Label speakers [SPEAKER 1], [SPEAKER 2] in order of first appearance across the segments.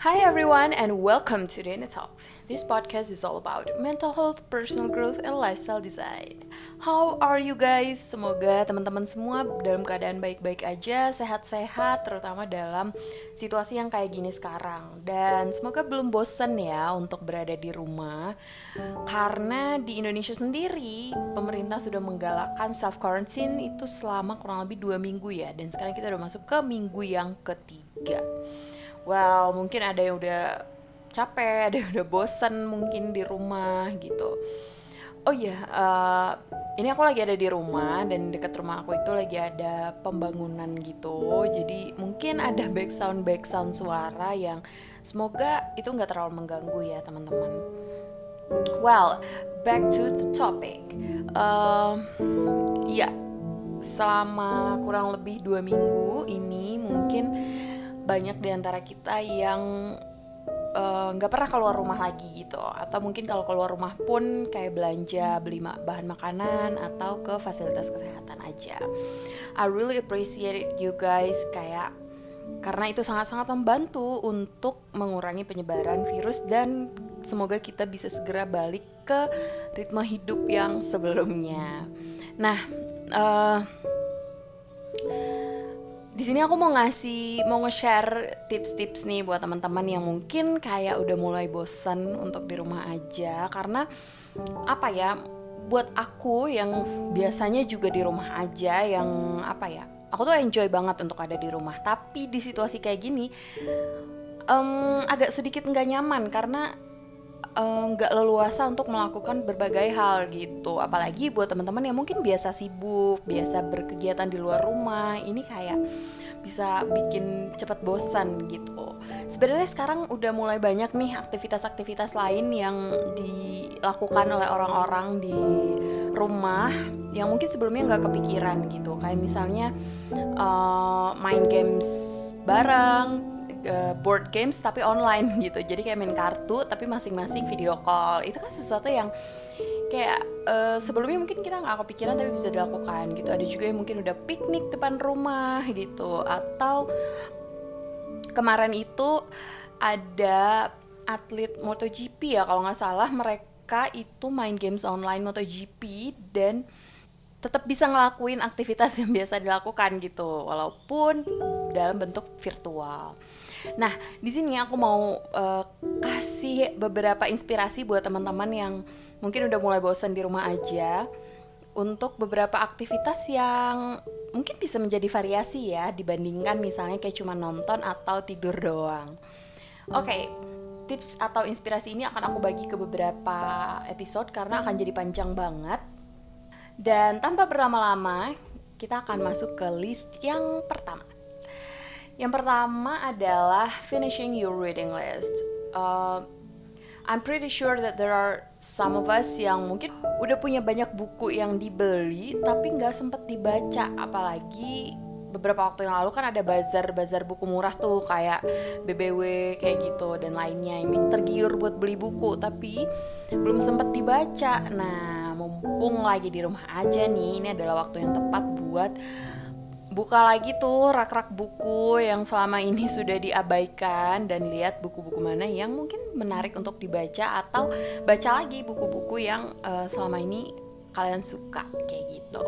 [SPEAKER 1] Hi everyone and welcome to Dana Talks. This podcast is all about mental health, personal growth, and lifestyle design. How are you guys? Semoga teman-teman semua dalam keadaan baik-baik aja, sehat-sehat, terutama dalam situasi yang kayak gini sekarang. Dan semoga belum bosen ya untuk berada di rumah. Karena di Indonesia sendiri, pemerintah sudah menggalakkan self quarantine itu selama kurang lebih dua minggu ya. Dan sekarang kita udah masuk ke minggu yang ketiga well mungkin ada yang udah capek ada yang udah bosan mungkin di rumah gitu. Oh iya uh, ini aku lagi ada di rumah dan dekat rumah aku itu lagi ada pembangunan gitu. Jadi mungkin ada background background suara yang semoga itu nggak terlalu mengganggu ya teman-teman. Well back to the topic. Uh, ya selama kurang lebih dua minggu ini mungkin banyak di antara kita yang eh, nggak uh, pernah keluar rumah lagi gitu atau mungkin kalau keluar rumah pun kayak belanja beli ma bahan makanan atau ke fasilitas kesehatan aja I really appreciate you guys kayak karena itu sangat-sangat membantu untuk mengurangi penyebaran virus dan semoga kita bisa segera balik ke ritme hidup yang sebelumnya. Nah, uh, di sini aku mau ngasih mau nge-share tips-tips nih buat teman-teman yang mungkin kayak udah mulai bosan untuk di rumah aja. Karena apa ya buat aku yang biasanya juga di rumah aja yang apa ya aku tuh enjoy banget untuk ada di rumah. Tapi di situasi kayak gini um, agak sedikit nggak nyaman karena nggak uh, leluasa untuk melakukan berbagai hal gitu. Apalagi buat teman-teman yang mungkin biasa sibuk biasa berkegiatan di luar rumah ini kayak bisa bikin cepat bosan gitu. Sebenarnya sekarang udah mulai banyak nih aktivitas-aktivitas lain yang dilakukan oleh orang-orang di rumah yang mungkin sebelumnya nggak kepikiran gitu. Kayak misalnya uh, main games bareng uh, board games tapi online gitu. Jadi kayak main kartu tapi masing-masing video call. Itu kan sesuatu yang kayak uh, sebelumnya mungkin kita nggak kepikiran tapi bisa dilakukan gitu. Ada juga yang mungkin udah piknik depan rumah gitu. Atau kemarin itu ada atlet MotoGP ya kalau nggak salah. Mereka itu main games online MotoGP dan tetap bisa ngelakuin aktivitas yang biasa dilakukan gitu. Walaupun dalam bentuk virtual. Nah, di sini aku mau uh, kasih beberapa inspirasi buat teman-teman yang mungkin udah mulai bosan di rumah aja untuk beberapa aktivitas yang mungkin bisa menjadi variasi ya dibandingkan misalnya kayak cuma nonton atau tidur doang. Oke, okay, tips atau inspirasi ini akan aku bagi ke beberapa episode karena akan jadi panjang banget. Dan tanpa berlama-lama, kita akan masuk ke list yang pertama. Yang pertama adalah finishing your reading list. Uh, I'm pretty sure that there are some of us yang mungkin udah punya banyak buku yang dibeli tapi nggak sempet dibaca, apalagi beberapa waktu yang lalu kan ada bazar-bazar buku murah tuh kayak BBW kayak gitu dan lainnya yang tergiur buat beli buku tapi belum sempet dibaca. Nah, mumpung lagi di rumah aja nih, ini adalah waktu yang tepat buat buka lagi tuh rak-rak buku yang selama ini sudah diabaikan dan lihat buku-buku mana yang mungkin menarik untuk dibaca atau baca lagi buku-buku yang uh, selama ini kalian suka kayak gitu.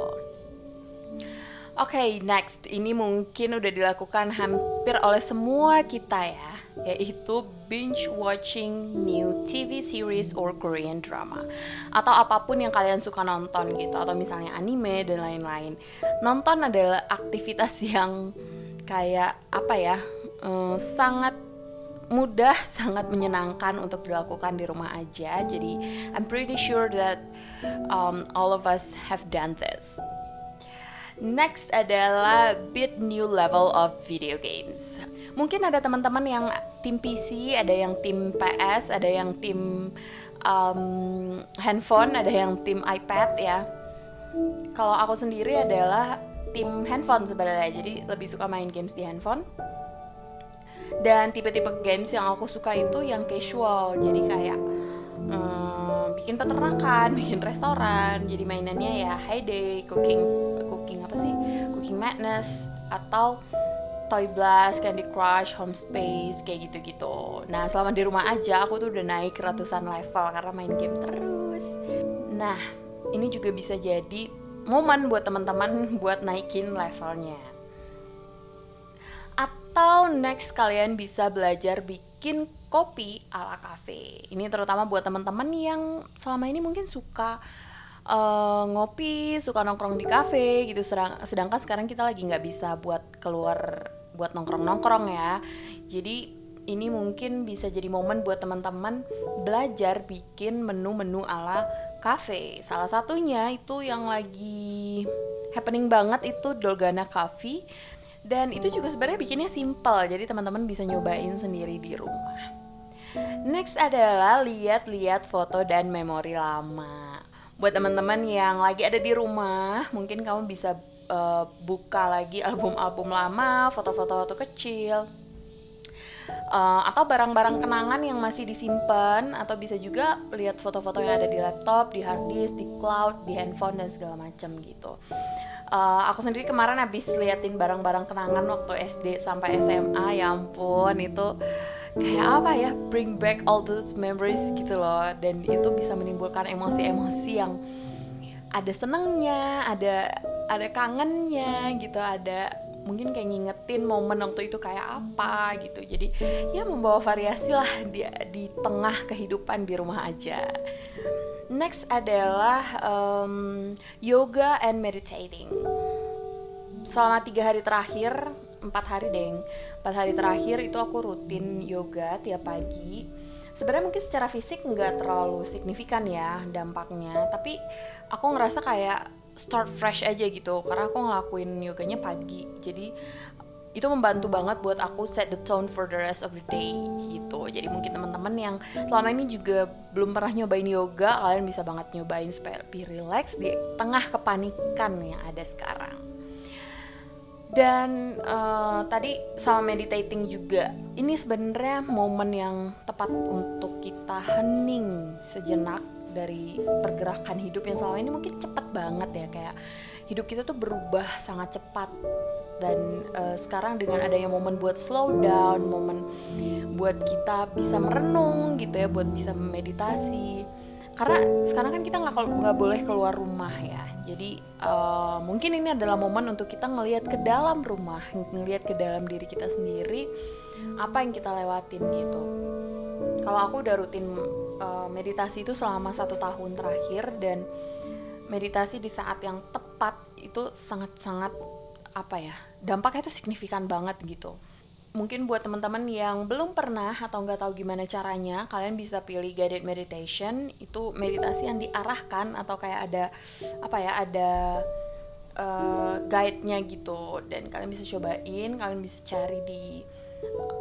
[SPEAKER 1] Oke, okay, next. Ini mungkin udah dilakukan hampir oleh semua kita ya yaitu binge watching new TV series or Korean drama atau apa pun yang kalian suka nonton gitu atau misalnya anime dan lain-lain. Nonton adalah aktivitas yang kayak apa ya? Um, sangat mudah, sangat menyenangkan untuk dilakukan di rumah aja. Jadi I'm pretty sure that um, all of us have done this. Next adalah bit new level of video games. Mungkin ada teman-teman yang tim PC, ada yang tim PS, ada yang tim um, handphone, ada yang tim iPad ya. Kalau aku sendiri adalah tim handphone sebenarnya, jadi lebih suka main games di handphone. Dan tipe-tipe games yang aku suka itu yang casual, jadi kayak um, bikin peternakan, bikin restoran, jadi mainannya ya high day, cooking, cooking apa sih, cooking madness atau Toy Blast, Candy Crush, Home Space, kayak gitu-gitu. Nah, selama di rumah aja aku tuh udah naik ratusan level karena main game terus. Nah, ini juga bisa jadi momen buat teman-teman buat naikin levelnya. Atau next kalian bisa belajar bikin kopi ala cafe. Ini terutama buat teman-teman yang selama ini mungkin suka uh, ngopi, suka nongkrong di kafe gitu. Sedangkan sekarang kita lagi nggak bisa buat keluar buat nongkrong-nongkrong ya. Jadi ini mungkin bisa jadi momen buat teman-teman belajar bikin menu-menu ala cafe. Salah satunya itu yang lagi happening banget itu Dolgana Coffee dan itu juga sebenarnya bikinnya simple jadi teman-teman bisa nyobain sendiri di rumah. Next adalah lihat-lihat foto dan memori lama buat teman-teman yang lagi ada di rumah mungkin kamu bisa uh, buka lagi album-album lama foto-foto waktu kecil uh, atau barang-barang kenangan yang masih disimpan atau bisa juga lihat foto-foto yang ada di laptop, di hard disk, di cloud, di handphone dan segala macam gitu. Uh, aku sendiri kemarin habis liatin barang-barang kenangan waktu SD sampai SMA, ya ampun itu kayak apa ya bring back all those memories gitu loh dan itu bisa menimbulkan emosi-emosi yang ada senengnya ada ada kangennya gitu ada mungkin kayak ngingetin momen waktu itu kayak apa gitu. Jadi ya membawa variasi lah di di tengah kehidupan di rumah aja. Next adalah um, yoga and meditating. Selama tiga hari terakhir empat hari deng empat hari terakhir itu aku rutin yoga tiap pagi. Sebenarnya mungkin secara fisik nggak terlalu signifikan ya dampaknya tapi aku ngerasa kayak start fresh aja gitu. Karena aku ngelakuin yoganya pagi. Jadi itu membantu banget buat aku set the tone for the rest of the day gitu. Jadi mungkin teman-teman yang selama ini juga belum pernah nyobain yoga kalian bisa banget nyobain supaya lebih relax di tengah kepanikan yang ada sekarang. Dan uh, tadi sama meditating juga. Ini sebenarnya momen yang tepat untuk kita hening sejenak dari pergerakan hidup yang selama ini mungkin cepat banget ya kayak hidup kita tuh berubah sangat cepat. Dan uh, sekarang dengan adanya momen buat slow down momen buat kita bisa merenung gitu ya buat bisa meditasi karena sekarang kan kita nggak nggak boleh keluar rumah ya. Jadi uh, mungkin ini adalah momen untuk kita ngelihat ke dalam rumah ngelihat ke dalam diri kita sendiri apa yang kita lewatin gitu. Kalau aku udah rutin uh, meditasi itu selama satu tahun terakhir dan meditasi di saat yang tepat itu sangat-sangat apa ya dampaknya itu signifikan banget gitu mungkin buat teman-teman yang belum pernah atau nggak tahu gimana caranya, kalian bisa pilih guided meditation. Itu meditasi yang diarahkan atau kayak ada apa ya, ada uh, guide-nya gitu. Dan kalian bisa cobain, kalian bisa cari di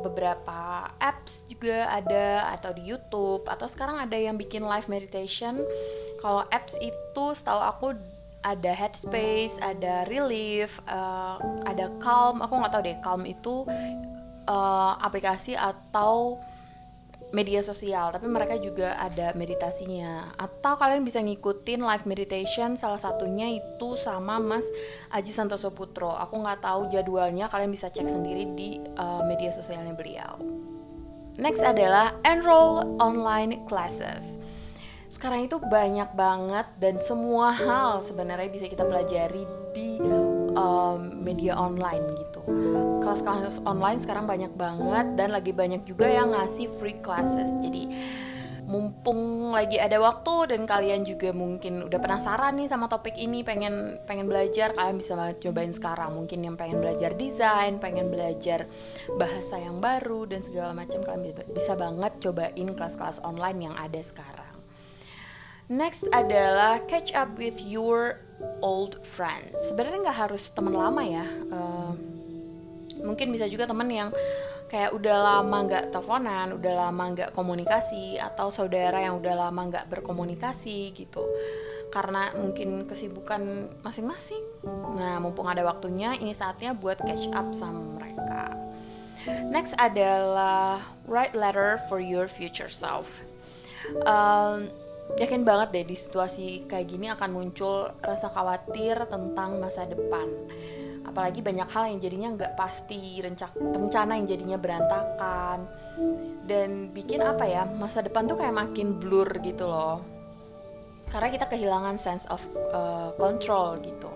[SPEAKER 1] beberapa apps juga ada atau di YouTube atau sekarang ada yang bikin live meditation. Kalau apps itu setahu aku ada Headspace, ada Relief, uh, ada Calm. Aku nggak tahu deh Calm itu uh, aplikasi atau media sosial, tapi mereka juga ada meditasinya. Atau kalian bisa ngikutin live meditation, salah satunya itu sama Mas Aji Santoso Putro. Aku nggak tahu jadwalnya, kalian bisa cek sendiri di uh, media sosialnya beliau. Next adalah enroll online classes. Sekarang itu banyak banget dan semua hal sebenarnya bisa kita pelajari di um, media online gitu kelas-kelas online sekarang banyak banget dan lagi banyak juga yang ngasih free classes. Jadi mumpung lagi ada waktu dan kalian juga mungkin udah penasaran nih sama topik ini pengen pengen belajar kalian bisa cobain sekarang. Mungkin yang pengen belajar desain pengen belajar bahasa yang baru dan segala macam kalian bisa banget cobain kelas-kelas online yang ada sekarang. Next adalah catch up with your old friends. Sebenarnya nggak harus teman lama ya uh, mungkin bisa juga teman yang kayak udah lama nggak teleponan, udah lama nggak komunikasi atau saudara yang udah lama nggak berkomunikasi gitu karena mungkin kesibukan masing-masing. Nah, mumpung ada waktunya, ini saatnya buat catch up sama mereka. Next adalah write letter for your future self. Um, yakin banget deh di situasi kayak gini akan muncul rasa khawatir tentang masa depan apalagi banyak hal yang jadinya nggak pasti rencana yang jadinya berantakan dan bikin apa ya masa depan tuh kayak makin blur gitu loh karena kita kehilangan sense of uh, control gitu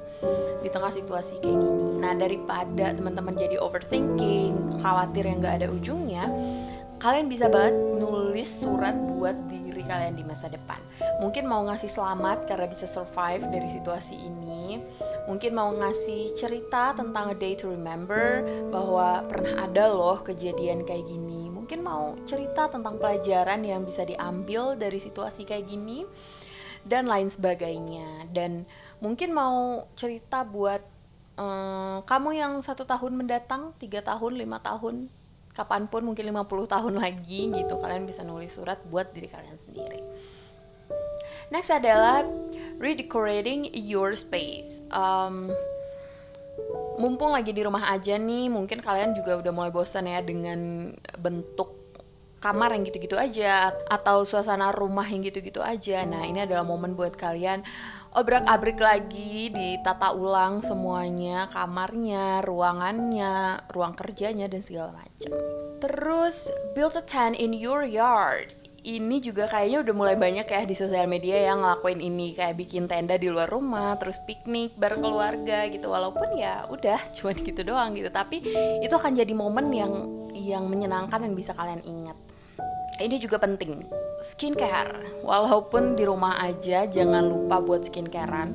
[SPEAKER 1] di tengah situasi kayak gini. Nah daripada teman-teman jadi overthinking, khawatir yang nggak ada ujungnya, kalian bisa banget nulis surat buat diri kalian di masa depan. Mungkin mau ngasih selamat karena bisa survive dari situasi ini. Mungkin mau ngasih cerita tentang a day to remember bahwa pernah ada loh kejadian kayak gini. Mungkin mau cerita tentang pelajaran yang bisa diambil dari situasi kayak gini dan lain sebagainya. Dan mungkin mau cerita buat um, kamu yang satu tahun mendatang tiga tahun lima tahun kapan pun mungkin 50 tahun lagi gitu. Kalian bisa nulis surat buat diri kalian sendiri. Next adalah redecorating your space um, mumpung lagi di rumah aja nih mungkin kalian juga udah mulai bosan ya dengan bentuk kamar yang gitu-gitu aja atau suasana rumah yang gitu-gitu aja. Nah, ini adalah momen buat kalian obrak-abrik lagi, ditata ulang semuanya, kamarnya, ruangannya, ruang kerjanya dan segala macam. Terus build a tent in your yard. Ini juga kayaknya udah mulai banyak ya di sosial media yang ngelakuin ini kayak bikin tenda di luar rumah, terus piknik bareng keluarga gitu. Walaupun ya udah cuman gitu doang gitu, tapi itu akan jadi momen yang yang menyenangkan dan bisa kalian ingat. Ini juga penting. Skincare. Walaupun di rumah aja jangan lupa buat skincarean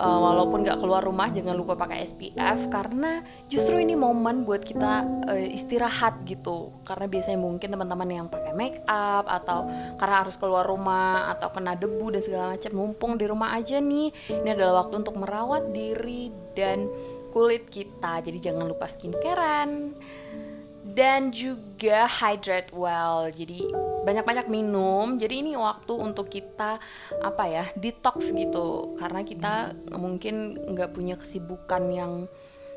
[SPEAKER 1] uh, walaupun nggak keluar rumah jangan lupa pakai SPF karena justru ini momen buat kita uh, istirahat gitu. Karena biasanya mungkin teman-teman yang pakai make up atau karena harus keluar rumah atau kena debu dan segala macam mumpung di rumah aja nih. Ini adalah waktu untuk merawat diri dan kulit kita. Jadi jangan lupa skincarean dan juga hydrate well. Jadi banyak-banyak minum. Jadi ini waktu untuk kita apa ya detox gitu. Karena kita mungkin nggak punya kesibukan yang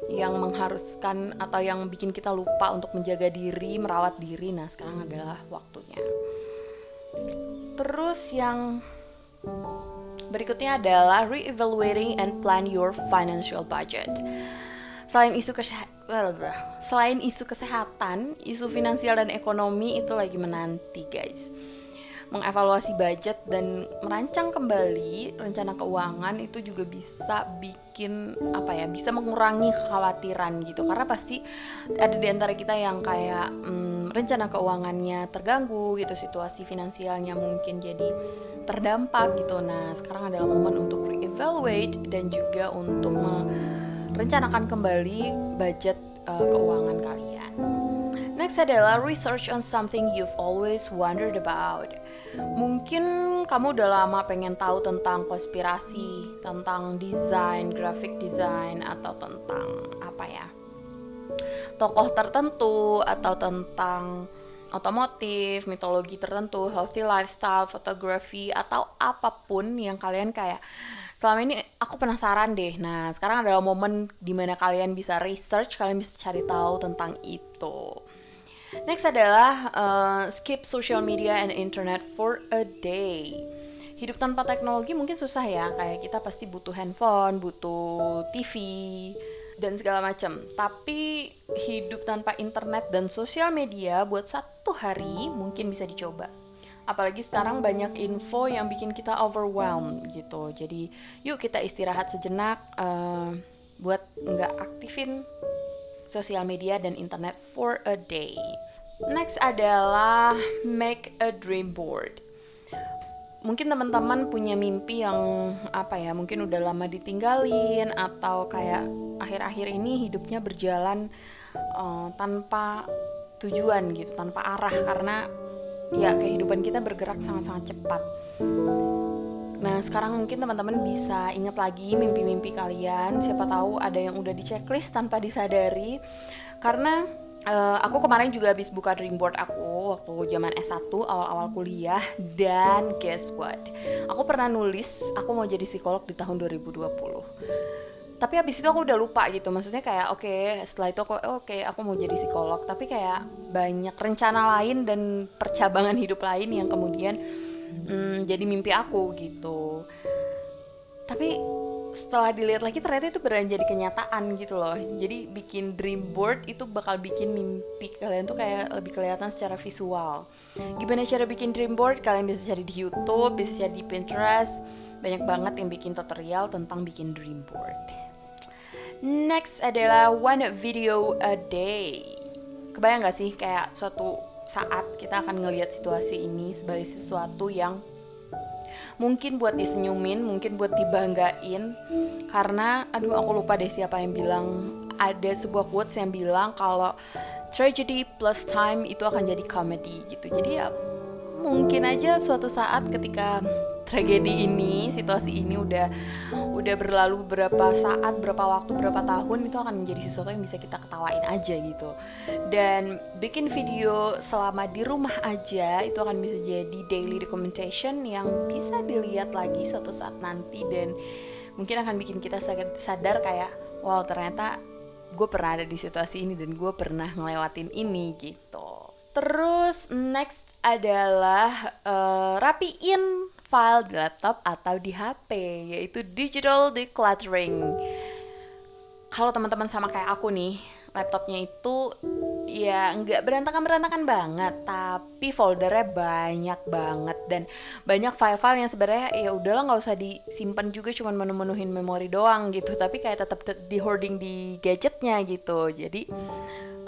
[SPEAKER 1] yang mengharuskan atau yang bikin kita lupa untuk menjaga diri merawat diri. Nah sekarang adalah waktunya. Terus yang berikutnya adalah re-evaluating and plan your financial budget selain isu kesehatan selain isu kesehatan isu finansial dan ekonomi itu lagi menanti guys. Mengevaluasi budget dan merancang kembali rencana keuangan itu juga bisa bikin apa ya bisa mengurangi kekhawatiran gitu. Karena pasti ada di antara kita yang kayak hmm, rencana keuangannya terganggu gitu situasi finansialnya mungkin jadi terdampak gitu. Nah sekarang adalah momen untuk reevaluate dan juga untuk rencanakan kembali budget uh, keuangan kalian. Next adalah research on something you've always wondered about. Mungkin kamu udah lama pengen tahu tentang konspirasi, tentang desain, graphic design, atau tentang apa ya, tokoh tertentu, atau tentang otomotif, mitologi tertentu, healthy lifestyle, fotografi, atau apa pun yang kalian kayak selama ini aku penasaran deh. Nah, sekarang adalah momen di mana kalian bisa research, kalian bisa cari tahu tentang itu. Next adalah uh, skip social media and internet for a day. Hidup tanpa teknologi mungkin susah ya, kayak kita pasti butuh handphone, butuh TV, dan segala macam. Tapi hidup tanpa internet dan sosial media buat satu hari mungkin bisa dicoba apalagi sekarang banyak info yang bikin kita overwhelmed gitu. Jadi yuk kita istirahat sejenak uh, buat nggak aktifin sosial media dan internet for a day. Next adalah make a dream board. Mungkin teman-teman punya mimpi yang apa ya mungkin udah lama ditinggalin atau kayak akhir-akhir ini hidupnya berjalan uh, tanpa tujuan gitu tanpa arah. Karena ya kehidupan kita bergerak sangat-sangat cepat. Nah, sekarang mungkin teman-teman bisa ingat lagi mimpi-mimpi kalian. Siapa tahu ada yang udah di checklist tanpa disadari. Karena uh, aku kemarin juga habis buka dream board aku waktu zaman S1 awal-awal kuliah dan guess what? Aku pernah nulis aku mau jadi psikolog di tahun 2020 tapi habis itu aku udah lupa gitu. Maksudnya kayak oke okay, setelah itu aku oke okay, aku mau jadi psikolog. Tapi kayak banyak rencana lain dan percabangan hidup lain yang kemudian hmm, jadi mimpi aku gitu. Tapi setelah dilihat lagi ternyata itu beneran jadi kenyataan gitu loh. Jadi bikin dream board itu bakal bikin mimpi kalian tuh kayak lebih kelihatan secara visual. Gimana cara bikin dream board? Kalian bisa cari di YouTube bisa cari di Pinterest. Banyak banget yang bikin tutorial tentang bikin dream board next adalah one video a day. Kebayang gak sih kayak suatu saat kita akan ngelihat situasi ini sebagai sesuatu yang mungkin buat disenyumin mungkin buat dibanggain. Karena aduh aku lupa deh siapa yang bilang. Ada sebuah quotes yang bilang kalau tragedy plus time itu akan jadi comedy gitu. Jadi ya mungkin aja suatu saat ketika tragedi ini, situasi ini udah udah berlalu berapa saat, berapa waktu, berapa tahun itu akan menjadi sesuatu yang bisa kita ketawain aja gitu. Dan bikin video selama di rumah aja itu akan bisa jadi daily documentation yang bisa dilihat lagi suatu saat nanti dan mungkin akan bikin kita sadar kayak wow ternyata gue pernah ada di situasi ini dan gue pernah ngelewatin ini gitu. Terus next adalah uh, rapiin file di laptop atau di HP yaitu digital decluttering. Kalau teman-teman sama kayak aku nih, laptopnya itu ya nggak berantakan-berantakan banget, tapi foldernya banyak banget dan banyak file-file yang sebenarnya ya udahlah nggak usah disimpan juga cuman menu-menuhin memori doang gitu, tapi kayak tetap di hoarding di gadgetnya gitu. Jadi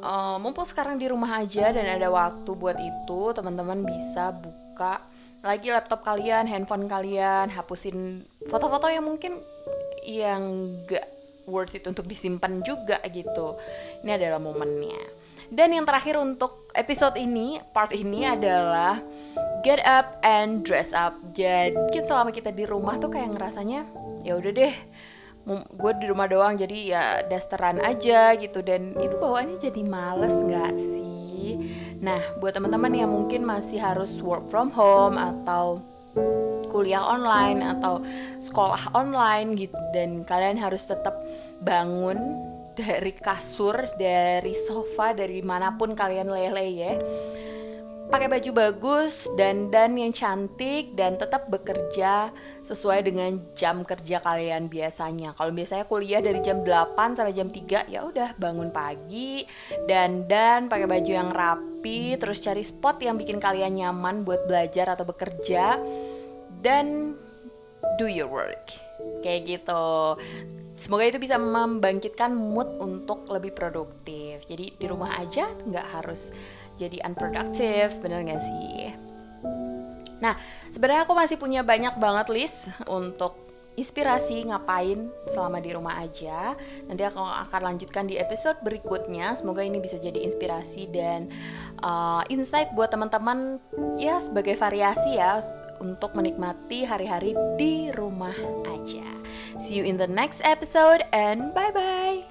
[SPEAKER 1] uh, mumpung sekarang di rumah aja dan ada waktu buat itu, teman-teman bisa buka lagi laptop kalian, handphone kalian, hapusin foto-foto yang mungkin yang gak worth it untuk disimpan juga gitu. Ini adalah momennya. Dan yang terakhir untuk episode ini, part ini adalah get up and dress up. Jadi selama kita di rumah tuh kayak ngerasanya ya udah deh, gue di rumah doang jadi ya dasteran aja gitu. Dan itu bawaannya jadi males nggak sih? Nah buat teman-teman yang mungkin masih harus work from home atau kuliah online atau sekolah online gitu dan kalian harus tetap bangun dari kasur dari sofa dari mana pun kalian lele ya pakai baju bagus dan dan yang cantik dan tetap bekerja sesuai dengan jam kerja kalian biasanya. Kalau biasanya kuliah dari jam 8 sampai jam 3 ya udah bangun pagi dan pakai baju yang rapi terus cari spot yang bikin kalian nyaman buat belajar atau bekerja dan do your work. Kayak gitu. Semoga itu bisa membangkitkan mood untuk lebih produktif. Jadi di rumah aja nggak harus jadi unproductive bener gak sih nah sebenarnya aku masih punya banyak banget list untuk inspirasi ngapain selama di rumah aja. Nanti aku akan lanjutkan di episode berikutnya. Semoga ini bisa jadi inspirasi dan uh, insight buat teman-teman ya sebagai variasi ya untuk menikmati hari-hari di rumah aja. See you in the next episode and bye bye.